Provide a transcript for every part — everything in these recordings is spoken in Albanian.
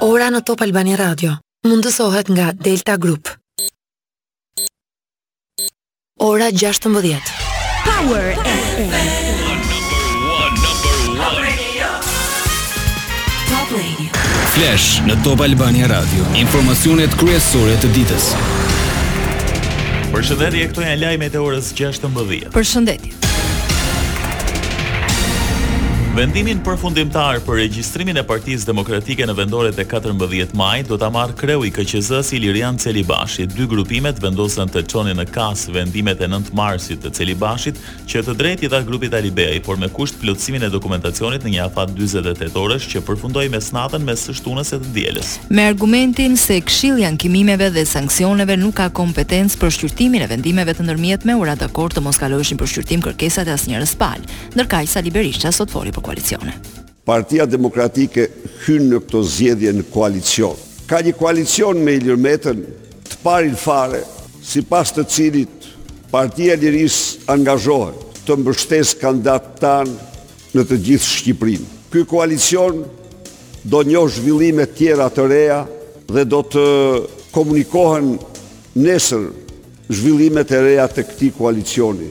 Ora në Top Albania Radio mundësohet nga Delta Group. Ora 16. Power FM. Flash në Top Albania Radio. Informacionet kryesore të ditës. Përshëndetje, këto janë lajmet e orës 16. Përshëndetje. Vendimin përfundimtar për regjistrimin e Partisë Demokratike në vendoret e 14 majit do ta marrë kreu i KQZ-së Ilirian Celibashi. Dy grupimet vendosën të çonin në KAS vendimet e 9 marsit të Celibashit, që të drejtë i dha grupit Alibeaj, por me kusht plotësimin e dokumentacionit në një afat 48 orësh që përfundoi mesnatën mes së shtunës e të dielës. me argumentin se Këshilli i Ankimimeve dhe Sanksioneve nuk ka kompetencë për shqyrtimin e vendimeve të ndërmjetme u ra dakord të mos kaloheshin për shqyrtim kërkesat e asnjërës palë, ndërkaq Sali Berisha sot foli për koalicione. Partia Demokratike hyn në këto zgjedhje në koalicion. Ka një koalicion me Ilir Metën, të parin fare, sipas të cilit Partia e Lirisë angazhohet të mbështesë kandidatët tanë në të gjithë Shqipërinë. Ky koalicion do njohë zhvillime tjera të reja dhe do të komunikohen nesër zhvillimet e reja të këtij koalicioni.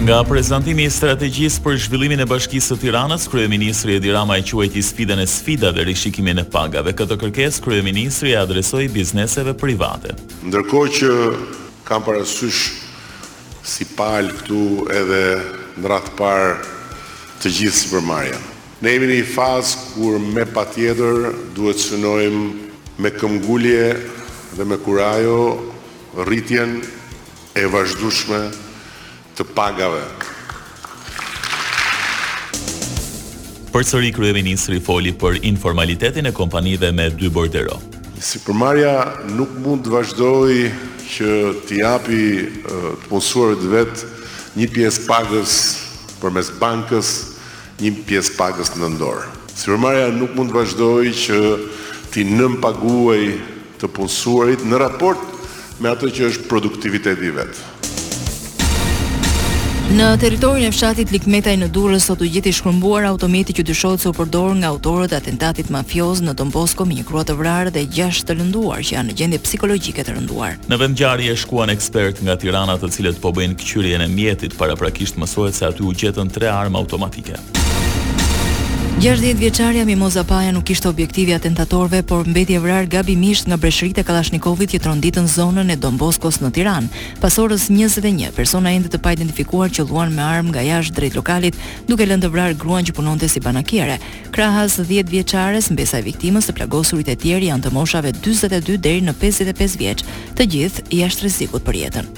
Nga prezantimi i strategjisë për zhvillimin e Bashkisë së Tiranës, kryeministri Edi Rama e quajti sfidën e sfidave rishikimin e pagave. Këtë kërkesë kryeministri ia adresoi bizneseve private. Ndërkohë që kam parasysh Si palë këtu edhe në radhë të parë të gjithë sipërmarrja. Ne jemi në një fazë kur me patjetër duhet të synojmë me këmbëngulje dhe me kurajo rritjen e vazhdueshme të pagave. Përsëri kryeministri foli për informalitetin e kompanive me dy bordero. Sipërmarrja nuk mund të vazhdojë që t'i japi të punësuarit të vet një pjesë pagës përmes bankës, një pjesë pagës nën dorë. Sipërmarrja nuk mund të vazhdojë që t'i nënpaguajë të punësuarit në raport me atë që është produktiviteti i vet. Në territorin e fshatit Likmetaj në Durrës sot u gjet i shkrumbuar automjeti që dyshohet se u përdor nga autorët e atentatit mafioz në Don Bosco me një grua të vrarë dhe gjashtë të lënduar që janë në gjendje psikologjike të rënduar. Në vendngjarje shkuan ekspertë nga Tirana të cilët po bëjnë këqyrjen e mjetit, paraprakisht mësohet se aty u gjetën tre armë automatike. Gjashtëdhjetë vjeçarja Mimoza Paja nuk ishte objektivi i atentatorëve, por mbeti e vrarë gabimisht nga breshëritë e kallashnikovit që tronditën zonën e Don Boskos në Tiranë. Pas orës njëzet e një, persona ende të paidentifikuar qëlluan me armë nga jashtë drejt lokalit, duke lënë të vrarë gruan që punonte si banakiere. Krahas dhjetë vjeçares, mbesa e viktimës të plagosurit e tjerë janë të moshave dyzet e dy deri në pesëdhjetë e pesë vjeç. të gjithë jashtë rrezikut për jetën.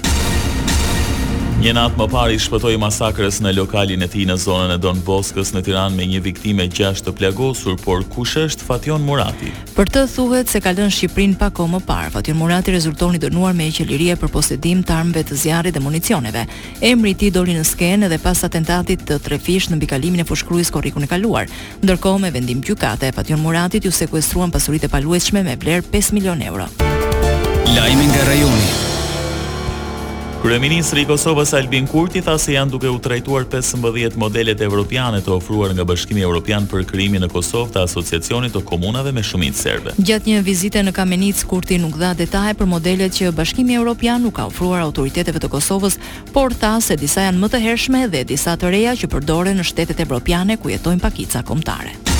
Një natë më parë i shpëtoi masakrës në lokalin e tij në zonën e Don Boskës në Tiranë me një viktimë e gjashtë të plagosur, por kush është Fation Murati? Për të thuhet se ka lënë Shqipërinë pak kohë më parë. Fation Murati rezulton i dënuar me heqje lirie për posedim të armëve të zjarrit dhe municioneve. Emri i tij doli në skenë edhe pas atentatit të trefishtë në mbikalimin e Fushë-Krujës korrikun e kaluar. Ndërkohë me vendim gjykate, Fation Muratit iu sekuestruan pasuritë e paluajtshme me vlerë 5 milionë euro. Lajme nga rajoni. Kryeministri i Kosovës Albin Kurti tha se janë duke u trajtuar 15 modelet evropiane të ofruar nga Bashkimi Evropian për krijimin në Kosovë të Asociacionit të Komunave me Shumicë Serbe. Gjatë një vizite në Kamenicë, Kurti nuk dha detaje për modelet që Bashkimi Evropian u ka ofruar autoriteteve të Kosovës por tha se disa janë më të hershme dhe disa të reja që përdoren në shtetet evropiane ku jetojnë pakica kombëtare.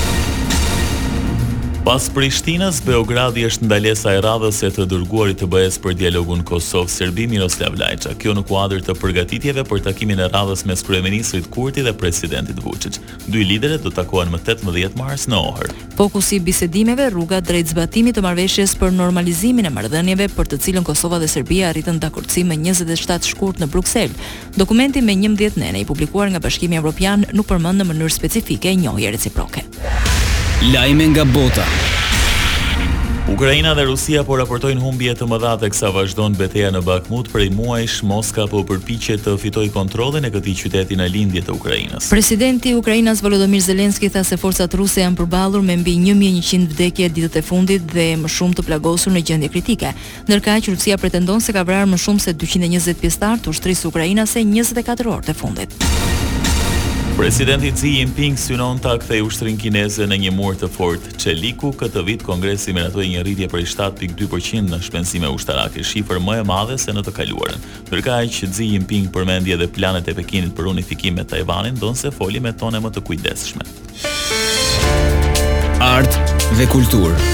Pas Prishtinës, Beogradi është ndalesa e radhës e të dërguarit të BE-së për dialogun Kosovë-Serbi, Miroslav Lajçak. Kjo në kuadër të përgatitjeve për takimin e radhës mes kryeministrit Kurti dhe presidentit Vuçiç. Dy liderët do takohen më tetëmbëdhjetë mars në Ohër. Fokusi i bisedimeve, rruga drejt zbatimit të marrëveshjes për normalizimin e marrëdhënieve për të cilën Kosova dhe Serbia arritën dakordësi më njëzet e shtatë shkurt në Bruksel. Dokumenti me njëmbëdhjetë nene i publikuar nga Bashkimi Evropian nuk përmend në mënyrë specifike njohje reciproke. Lajme nga bota. Ukraina dhe Rusia po raportojnë humbje të mëdha teksa vazhdon beteja në Bakhmut. Prej muajsh Moska po përpiqet të fitojë kontrollin e këtij qyteti në lindje të Ukrainës. Presidenti ukrainas Volodymyr Zelensky tha se forcat ruse janë përballur me mbi një mijë e njëqind vdekje ditët e fundit dhe më shumë të plagosur në gjendje kritike. Ndërkaq, Rusia pretendon se ka vrarë më shumë se dyqind e njëzet pjesëtarë të ushtrisë ukrainase njëzet e katër orët e fundit. Presidenti Xi Jinping synon ta kthejë ushtrinë kineze në një mur të fortë çeliku. Këtë vit Kongresi miratoi një rritje prej shtatë pikë dy për qind në shpenzime ushtarake, shifër më e madhe se në të kaluarën. Ndërkaq, Xi Jinping përmendi edhe planet e Pekinit për unifikim me Tajvanin, ndonëse foli me tone më të kujdesshme. Art dhe kulturë.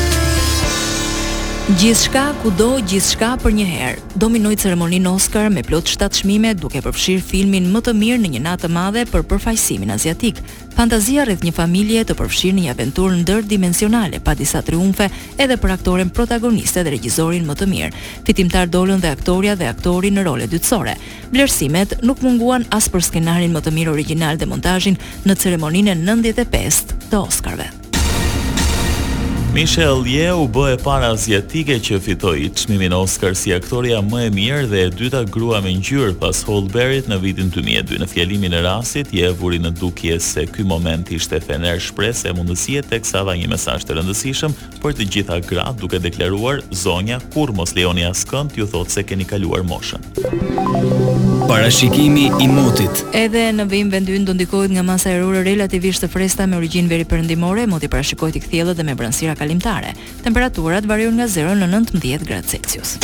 Gjithçka, kudo, gjithçka përnjëherë dominoi ceremoninë Oscar me plot shtatë çmime, duke përfshirë filmin më të mirë në një natë të madhe për përfaqësimin aziatik, Fantazia rreth një familje të përfshirë në një aventurë ndërdimensionale pa disa triumfe edhe për aktoren protagoniste dhe regjizorin më të mirë. Fitimtarë dolën dhe aktorja dhe aktori në role dytësore. Vlerësimet nuk munguan as për skenarin më të mirë origjinal dhe montazhin në ceremoninë e nëntëdhjetë e pestë të Oscarëve. Michelle Yeoh u bë e para aziatike që fitoi çmimin Oscar si aktorja më e mirë dhe e dyta grua me ngjyrë pas Halle Berry-t në vitin 2002. Në fjalimin e rastit, Yeoh vuri në dukje se ky moment ishte fener shpresë e mundësie teksa dha një mesazh të rëndësishëm për të gjitha gratë duke deklaruar, Zonja, kurrë mos lejoni askënd t'ju thotë se keni kaluar moshën. Parashikimi i motit. Edhe në vijim vendi ynë do ndikohet nga masa ajrore relativisht të freskëta me origjinë veriperëndimore, moti parashikohet i kthjellët dhe me vranësira kalimtare. Temperaturat variojnë nga zero në nëntëmbëdhjetë gradë Celsius.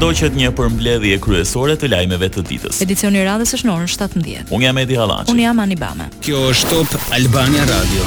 Ndoqët një përmbledhje kryesore të lajmeve të ditës. Edicioni i radhës është në orën 17. Unë jam Edi Hallaçi. Unë jam Ani Bame. Kjo është Top Albania Radio.